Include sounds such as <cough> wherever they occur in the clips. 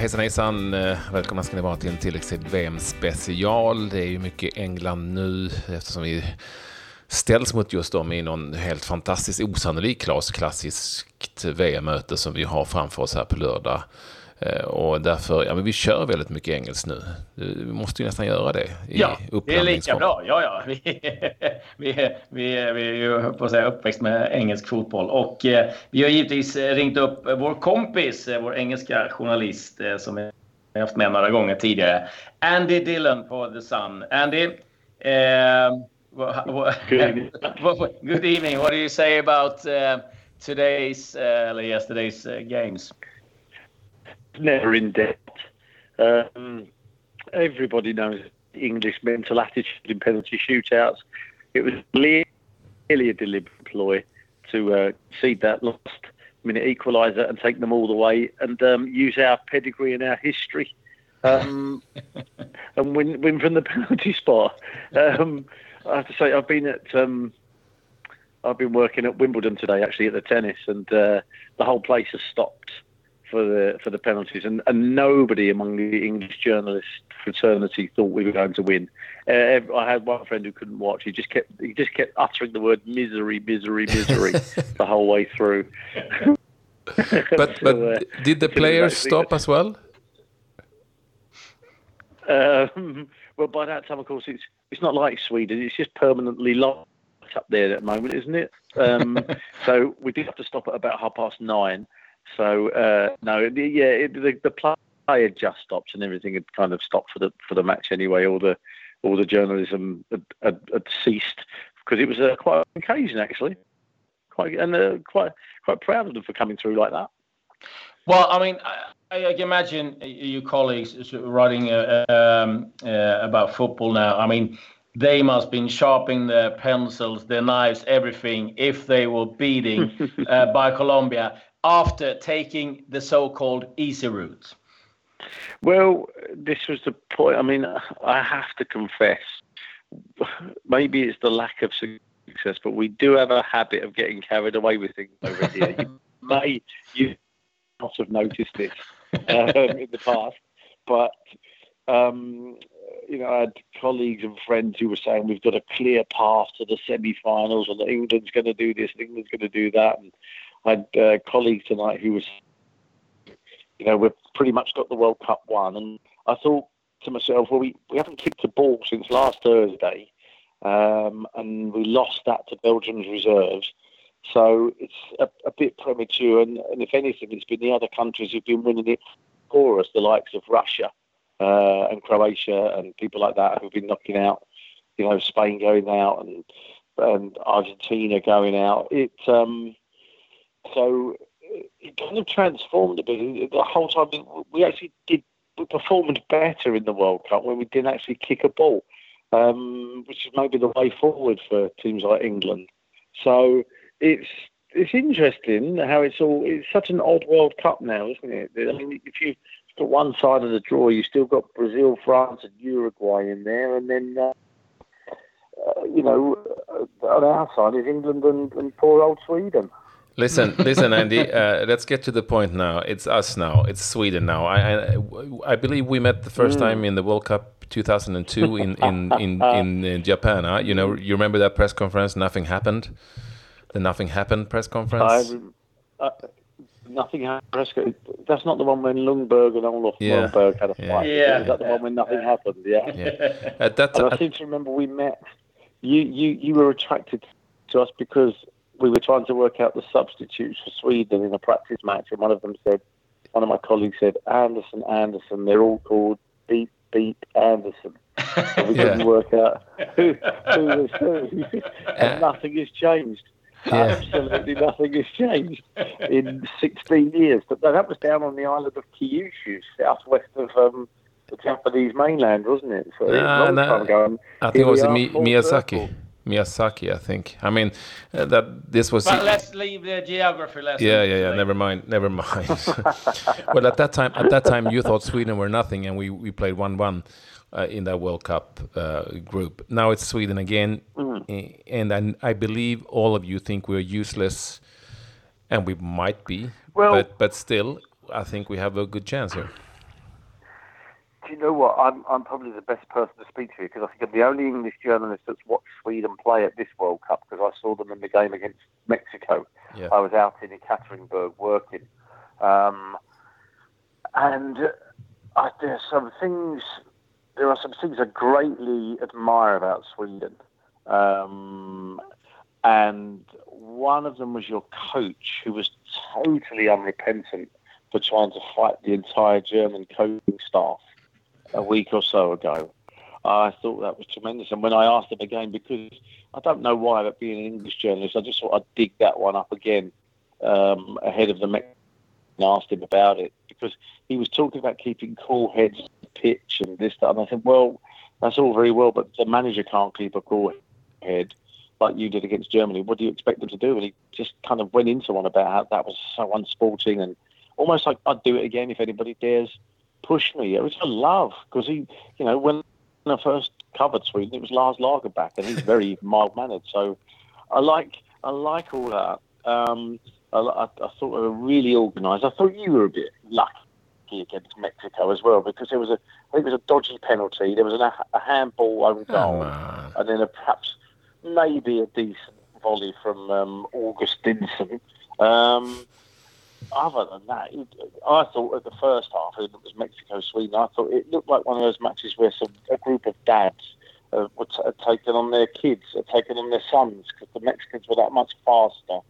hejsan hejsan! Eh, välkomna ska ni vara till en tilläggstid VM special. Det är ju mycket England nu eftersom vi ställs mot just dem i någon helt fantastiskt osannolik klassiskt VM-möte som vi har framför oss här på lördag. Eh, och därför, ja men vi kör väldigt mycket engelskt nu. Vi måste ju nästan göra det. ja, det är lika bra. Ja, ja. <laughs> Vi, vi, vi, vi är ju på att säga uppväxt med engelsk fotboll. Och eh, vi har givetvis ringt upp vår kompis, eh, vår engelska journalist eh, som vi har haft med några gånger tidigare. Andy Dillon på The Sun. Andy, eh, what, <laughs> what, good evening. What do you say about uh, today's, uh, yesterday's uh, games? Never in debt. Um, everybody knows English mental attitude in penalty shootouts. It was clearly a deliberate ploy to uh, cede that last minute equaliser and take them all the way and um, use our pedigree and our history um, <laughs> and win, win from the penalty spot. Um, I have to say, I've been at um, I've been working at Wimbledon today, actually at the tennis, and uh, the whole place has stopped for the for the penalties, and, and nobody among the English journalist fraternity thought we were going to win. Uh, I had one friend who couldn't watch. He just kept he just kept uttering the word misery, misery, misery <laughs> the whole way through. <laughs> but but uh, did the players stop as well? Um, well, by that time, of course, it's it's not like Sweden. It's just permanently locked up there at the moment, isn't it? Um, <laughs> so we did have to stop at about half past nine. So uh, no, yeah, it, the, the play had just stopped and everything had kind of stopped for the for the match anyway. All the all the journalism had, had, had ceased because it was uh, quite an occasion actually. Quite and uh, quite quite proud of them for coming through like that. Well, I mean, I, I imagine your colleagues writing uh, um, uh, about football now. I mean, they must have been sharpening their pencils, their knives, everything if they were beating <laughs> uh, by Colombia after taking the so-called easy route? Well, this was the point. I mean, I have to confess, maybe it's the lack of success, but we do have a habit of getting carried away with things over here. you <laughs> may you not have noticed this um, in the past, but um, you know, I had colleagues and friends who were saying we've got a clear path to the semi-finals, and England's going to do this, and England's going to do that, and I had uh, colleagues tonight who was, you know, we've pretty much got the World Cup won, and I thought to myself, well, we, we haven't kicked a ball since last Thursday, um, and we lost that to Belgium's reserves. So it's a, a bit premature, and, and, if anything, it's been the other countries who've been winning it for us, the likes of Russia uh, and Croatia and people like that who've been knocking out, you know, Spain going out and and Argentina going out. It um, so it kind of transformed a bit. The whole time we actually did, we performed better in the World Cup when we didn't actually kick a ball, um, which is maybe the way forward for teams like England. So it's it's interesting how it's all. It's such an odd World Cup now, isn't it? I mean, if you got one side of the draw, you still got Brazil, France, and Uruguay in there, and then. Uh, uh, you know, uh, on our side is England and, and poor old Sweden. Listen, listen, Andy. Uh, let's get to the point now. It's us now. It's Sweden now. I, I, I believe we met the first mm. time in the World Cup 2002 in in in, <laughs> in, in Japan. Huh? You know, you remember that press conference? Nothing happened. The nothing happened press conference. I, uh, nothing happened. Press. That's not the one when Ljungberg and Olof yeah. Ljungberg had a fight. Yeah. yeah. Is that the one when nothing happened? Yeah. yeah. At that time, I seem to remember we met. You you you were attracted to us because we were trying to work out the substitutes for Sweden in a practice match, and one of them said, one of my colleagues said, Anderson, Anderson. They're all called Beat Beat Anderson. So we <laughs> yeah. couldn't work out who, who was who, <laughs> and nothing has changed. Yeah. Absolutely nothing has changed in 16 years. But that was down on the island of Kyushu, southwest of um, the Japanese mainland, wasn't it? So uh, no, I think it was Mi- Miyazaki. Circle. Miyazaki, I think. I mean, uh, that this was. But let's leave the geography lesson. Yeah, yeah, yeah. Never mind. Never mind. <laughs> well, at that time, at that time, you thought Sweden were nothing, and we we played one-one uh, in that World Cup uh, group. Now it's Sweden again, mm. and I, I believe all of you think we're useless, and we might be. Well, but but still, I think we have a good chance here. Do you know what? I'm I'm probably the best person to speak to you because I think I'm the only English journalist that's watched Sweden play at this World Cup because I saw them in the game against Mexico. Yeah. I was out in Ekaterinburg working, um, and I, there's some things. There are some things I greatly admire about Sweden, um, and one of them was your coach, who was totally unrepentant for trying to fight the entire German coaching staff a week or so ago. I thought that was tremendous. And when I asked him again, because I don't know why, but being an English journalist, I just thought I'd dig that one up again um, ahead of the match and asked him about it because he was talking about keeping cool heads pitch and this, that. And I said, well, that's all very well, but the manager can't keep a cool head like you did against Germany. What do you expect them to do? And he just kind of went into one about how that was so unsporting and almost like I'd do it again if anybody dares push me. It was a love because he, you know, when I first covered Sweden, it was Lars Lagerbäck, and he's very <laughs> mild mannered. So I like I like all that. Um, I, I, I, thought they were really organised. I thought you were a bit lucky against Mexico as well because there was a I think it was a dodgy penalty. There was an, a handball own goal, oh, and then a, perhaps maybe a decent volley from um, Augustinsson. Um, other than that, it, I thought at the first half, it was Mexico Sweden. I thought it looked like one of those matches where some a group of dads uh, were t- had taken on their kids, had taken on their sons, because the Mexicans were that much faster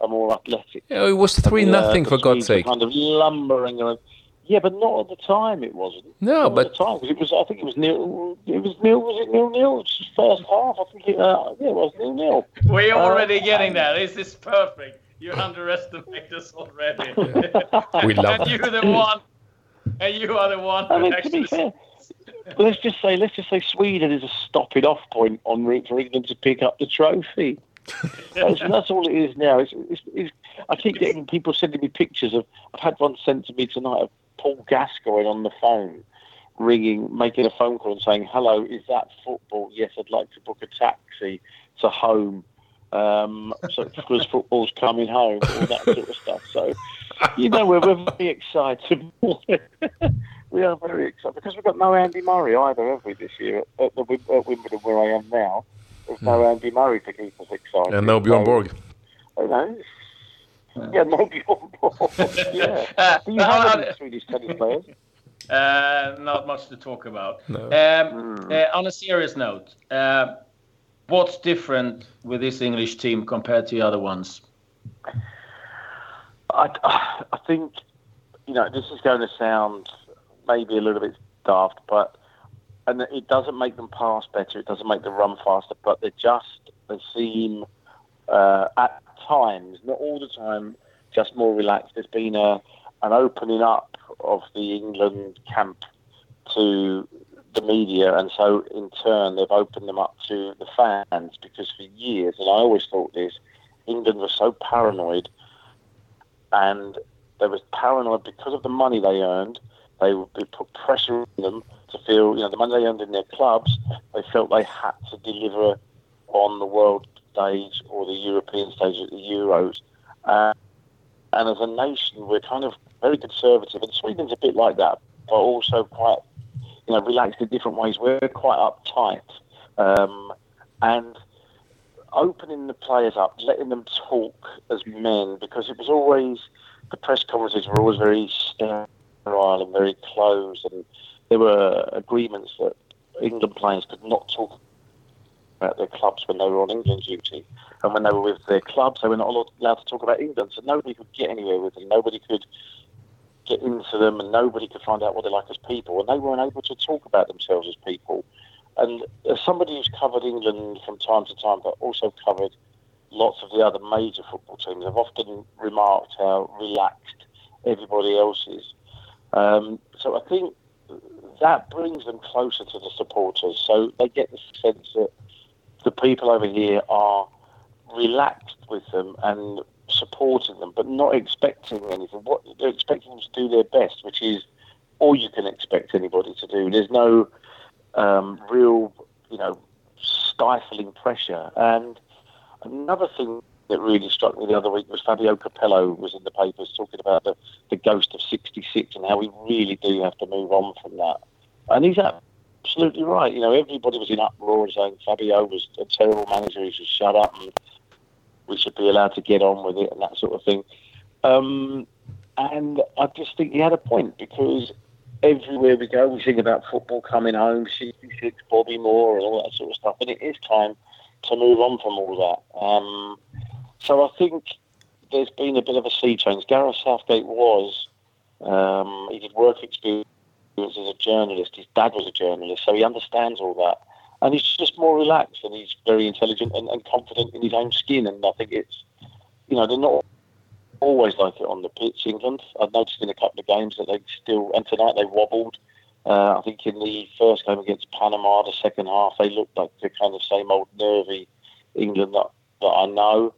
and more athletic. Yeah, it was three and, uh, nothing for God's sake. Kind of lumbering around. Yeah, but not at the time. It wasn't. No, not but at the time because it was. I think it was nil. It was nil. Was it nil nil? First half. I think it. Uh, yeah, it was nil nil. We're already uh, getting there. This is perfect. You underestimate us already. <laughs> we love and you're the one. And you are the one. I mean, to be fair, let's just say let's just say Sweden is a stopping off point en route for England to pick up the trophy. <laughs> that's, that's, all it is now. It's, it's, it's, I keep getting people sending me pictures of. I've had one sent to me tonight of Paul Gascoigne on the phone, ringing, making a phone call and saying, "Hello, is that football? Yes, I'd like to book a taxi to home um, so because football's coming home, all that sort of stuff. So, you know, we're, we're very excited. <laughs> we are very excited because we've got no Andy Murray either, have we, this year at, the, at Wimbledon where I am now? There's no hmm. Andy Murray to keep us excited. And no Bjorn Borg. I know. Yeah, no Bjorn Borg. yeah. Uh, Do you have any Swedish tennis players? Uh, not much to talk about. No. Um, mm. uh, on a serious note, uh, What's different with this English team compared to the other ones? I, I think, you know, this is going to sound maybe a little bit daft, but and it doesn't make them pass better. It doesn't make them run faster, but they just they seem uh, at times, not all the time, just more relaxed. There's been a an opening up of the England camp to the media, and so in turn they've opened them up to the fans because for years, and I always thought this, England was so paranoid, and they was paranoid because of the money they earned. They would be put pressure on them to feel, you know, the money they earned in their clubs. They felt they had to deliver on the world stage or the European stage at the Euros. Uh, and as a nation, we're kind of very conservative, and Sweden's a bit like that, but also quite you know, relaxed in different ways. We're quite uptight. Um, and opening the players up, letting them talk as men, because it was always, the press conferences were always very sterile and very closed, and there were agreements that England players could not talk about their clubs when they were on England duty. And when they were with their clubs, they were not allowed to talk about England. So nobody could get anywhere with them. Nobody could get into them, and nobody could find out what they're like as people, and they weren't able to talk about themselves as people. And as somebody who's covered England from time to time, but also covered lots of the other major football teams, I've often remarked how relaxed everybody else is. Um, so I think that brings them closer to the supporters. So they get the sense that the people over here are relaxed with them and supporting them, but not expecting anything. What they're expecting them to do their best, which is all you can expect anybody to do. There's no um, real, you know, stifling pressure. And another thing that really struck me the other week was Fabio Capello was in the papers talking about the, the ghost of 66 and how we really do have to move on from that. and he's absolutely right. You know, everybody was in uproar saying Fabio was a terrible manager. He should shut up and we should be allowed to get on with it and that sort of thing. Um, and I just think he had a point because everywhere we go, we think about football coming home, 66, Bobby Moore, and all that sort of stuff. And it is time to move on from all that. Um, so I think there's been a bit of a sea change. Gareth Southgate was, um, he did work experience as a journalist. His dad was a journalist, so he understands all that. And he's just more relaxed and he's very intelligent and, and confident in his own skin. And I think it's, you know, they're not always like it on the pitch, England. I've noticed in a couple of games that they still, and tonight they wobbled. Uh, I think in the first game against Panama, the second half, they looked like the kind of same old nervy England that, that I know.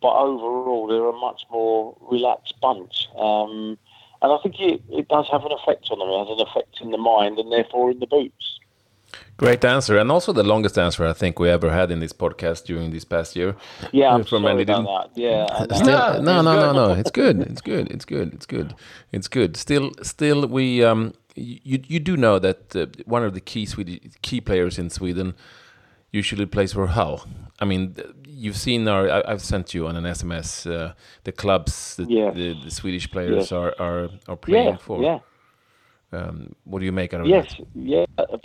But overall, they're a much more relaxed bunch. Um, and I think it, it does have an effect on them. It has an effect in the mind and therefore in the boots. Great answer, and also the longest answer I think we ever had in this podcast during this past year. Yeah, I'm from sorry about that. Yeah, <laughs> still, no, no, no, no. It's good. It's good. It's good. It's good. It's good. Still, still, we um, you you do know that uh, one of the key Swedish key players in Sweden usually plays for Hull. I mean, you've seen our. I, have sent you on an SMS uh, the clubs that yeah. the, the, Swedish players yeah. are, are are playing yeah, for. Yeah. Um, what do you make out of yes, that? Yes. Yeah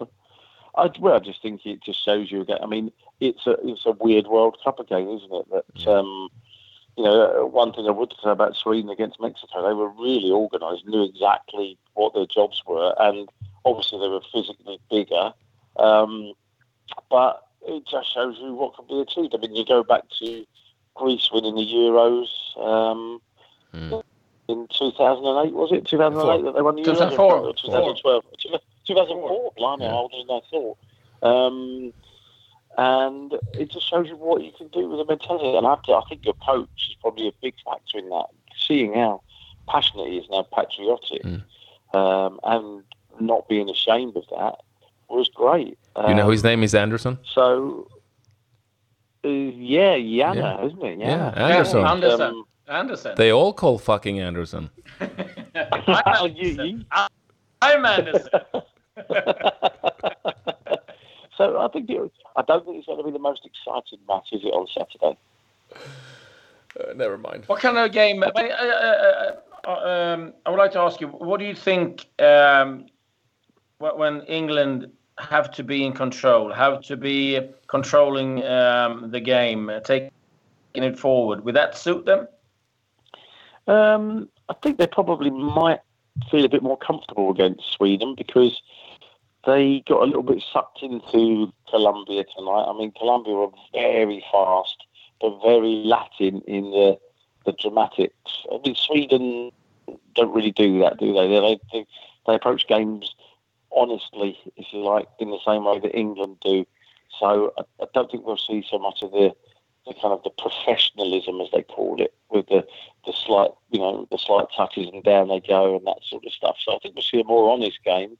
I, well, I just think it just shows you again. I mean, it's a it's a weird World Cup again, isn't it? That um, you know, one thing I would say about Sweden against Mexico, they were really organised, knew exactly what their jobs were, and obviously they were physically bigger. Um, but it just shows you what can be achieved. I mean, you go back to Greece winning the Euros um, mm. In 2008, was it 2008 that they won the Euros? 2004. 2012. 2004, blimey, yeah. older than I thought. Um, and it just shows you what you can do with a mentality. And I, to, I think your coach is probably a big factor in that. Seeing how passionate he is now, patriotic, mm. um, and not being ashamed of that was great. Um, you know his name is Andersson? So, uh, yeah, Janne, yeah. isn't it? Yeah, yeah Andersson. Andersson. Anderson. They all call fucking Anderson. <laughs> I'm Anderson. I'm <laughs> Anderson. <laughs> so I think it, I don't think it's going to be the most exciting match, is it, on Saturday? Uh, never mind. What kind of game? Uh, uh, uh, um, I would like to ask you, what do you think um, when England have to be in control, have to be controlling um, the game, taking it forward? Would that suit them? Um, I think they probably might feel a bit more comfortable against Sweden because they got a little bit sucked into Colombia tonight. I mean, Colombia were very fast, but very Latin in the the dramatics. I mean, Sweden don't really do that, do they? They they, they approach games honestly, if you like, in the same way that England do. So I, I don't think we'll see so much of the the kind of the professionalism, as they called it, with the, the slight, you know, the slight touches and down they go and that sort of stuff. So I think we'll see a more honest game.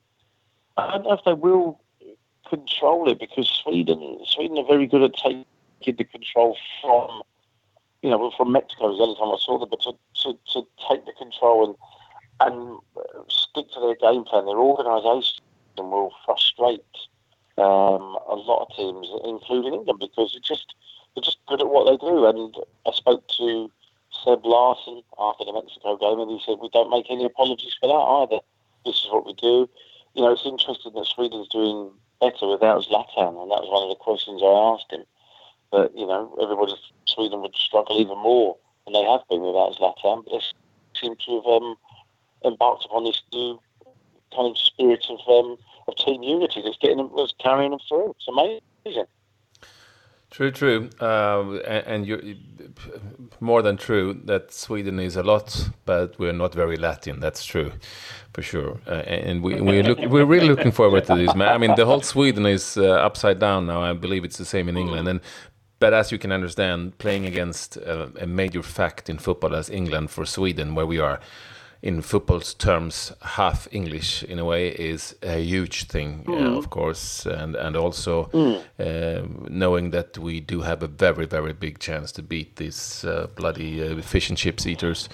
I don't know if they will control it because Sweden, Sweden are very good at taking the control from, you know, from Mexico was the only time I saw them, but to, to, to take the control and and stick to their game plan, their organisation will frustrate um, a lot of teams, including England, because it just they're just good at what they do. And I spoke to Seb Larsson after the Mexico game, and he said, We don't make any apologies for that either. This is what we do. You know, it's interesting that Sweden's doing better without Zlatan, and that was one of the questions I asked him. But, you know, everybody Sweden would struggle even more than they have been without Zlatan, but they seem to have um, embarked upon this new kind of spirit of um, of team unity that's getting them, that's carrying them through. It's amazing. True, true, uh, and, and more than true that Sweden is a lot, but we're not very Latin. That's true, for sure. Uh, and we we look we're really looking forward to this. Man. I mean, the whole Sweden is uh, upside down now. I believe it's the same in England. And but as you can understand, playing against a, a major fact in football as England for Sweden, where we are in football's terms, half English in a way is a huge thing, mm. uh, of course, and and also mm. uh, knowing that we do have a very very big chance to beat these uh, bloody uh, fish and chips eaters.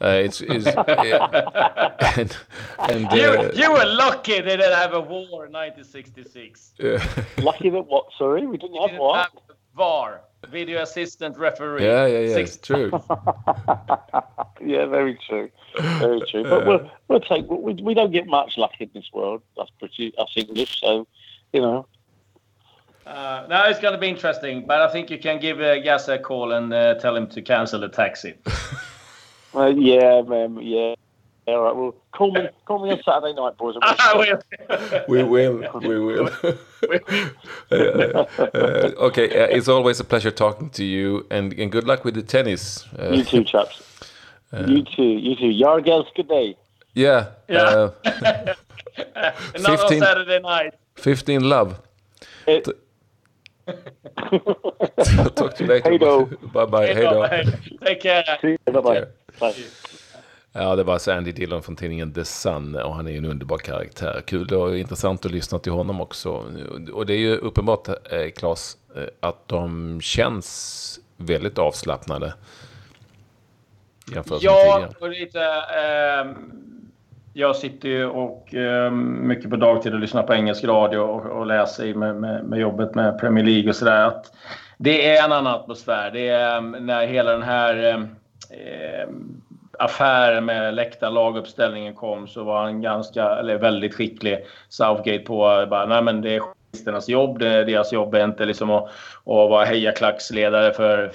Uh, it's, it's <laughs> <laughs> and, and you, uh, you were lucky they didn't have a VAR in 1966. lucky that what? Sorry, we didn't have didn't what? Have VAR, video assistant referee. Yeah, yeah, yeah. Six- it's true. <laughs> yeah, very true, very true. But we'll we'll take. We, we don't get much luck in this world. That's pretty us English. So, you know. Uh, now it's going to be interesting, but I think you can give uh, Gas a call and uh, tell him to cancel the taxi. <laughs> uh, yeah, man. Yeah. All right. Well, call me. Call me on Saturday night, boys. <laughs> we will. We will. <laughs> <laughs> uh, uh, okay. Uh, it's always a pleasure talking to you, and, and good luck with the tennis. Uh, you too, chaps. Uh, you too. You too. Yargels, good day. Yeah. Yeah. Not 15, on Saturday night. Fifteen love. It, Talk to you later. Hej då. Bye bye. Hey, då. Take care. Bye bye. bye. Ja, det var alltså Andy Dillon från tidningen The Sun och han är ju en underbar karaktär. Kul och intressant att lyssna till honom också. Och det är ju uppenbart, eh, Claes, eh, att de känns väldigt avslappnade. Ja, och lite... Eh, jag sitter ju och eh, mycket på dagtid och lyssnar på engelsk radio och, och läser med, med, med, jobbet med Premier League och sådär. Det är en annan atmosfär. Det är när hela den här eh, affären med läktarlaguppställningen kom så var han ganska, eller väldigt skicklig, Southgate på bara, nej men det är journalisternas jobb, det är deras jobb är inte liksom att, att vara hejaklacksledare för,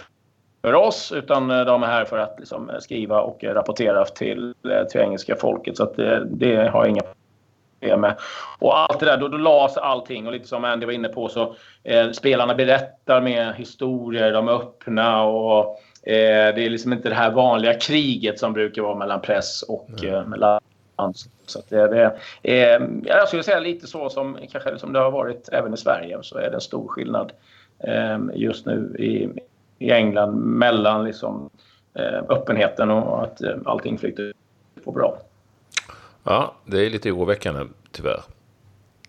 för oss utan eh, de är här för att liksom eh, skriva och eh, rapportera till, till engelska folket. Så att det, det har jag inga problem med. Och allt det där, då, då lades allting och lite som Andy var inne på så eh, spelarna berättar med historier, de är öppna och Eh, det är liksom inte det här vanliga kriget som brukar vara mellan press och eh, mellan så det, det är, jag skulle säga lite så som, kanske som det har varit även i Sverige så är det en stor skillnad eh, just nu i, i England mellan liksom, eh, öppenheten och att eh, allting flyter på bra. Ja, det är lite oroväckande tyvärr.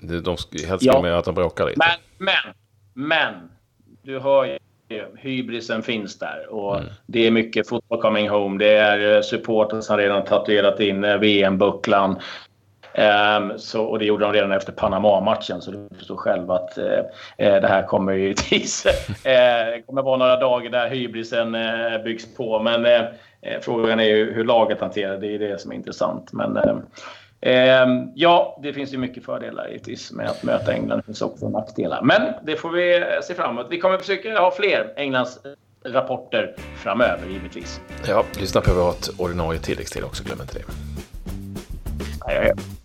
De helst ja. med att de bråkar lite. Men, men, men. Du hör ju hybrisen finns där. Och mm. Det är mycket fotboll coming home. Det är eh, supportrar som redan tatuerat in eh, VM-bucklan. Um, så, och det gjorde de redan efter Panama-matchen, så du förstår själv att uh, det här kommer ju <laughs> givetvis... uh, det kommer vara några dagar där hybrisen uh, byggs på. Men frågan är ju hur laget hanterar det. Det är det som är intressant. Men Eh, ja, det finns ju mycket fördelar givetvis med att möta England. Det finns också nackdelar. Men det får vi se fram emot. Vi kommer försöka ha fler Englands rapporter framöver givetvis. Ja, lyssna på vårt ordinarie tilläggstid också. Glöm inte det. Ja, ja, ja.